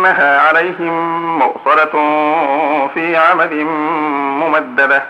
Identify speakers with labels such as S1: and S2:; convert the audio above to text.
S1: إنها عليهم مؤصدة في عمد ممددة.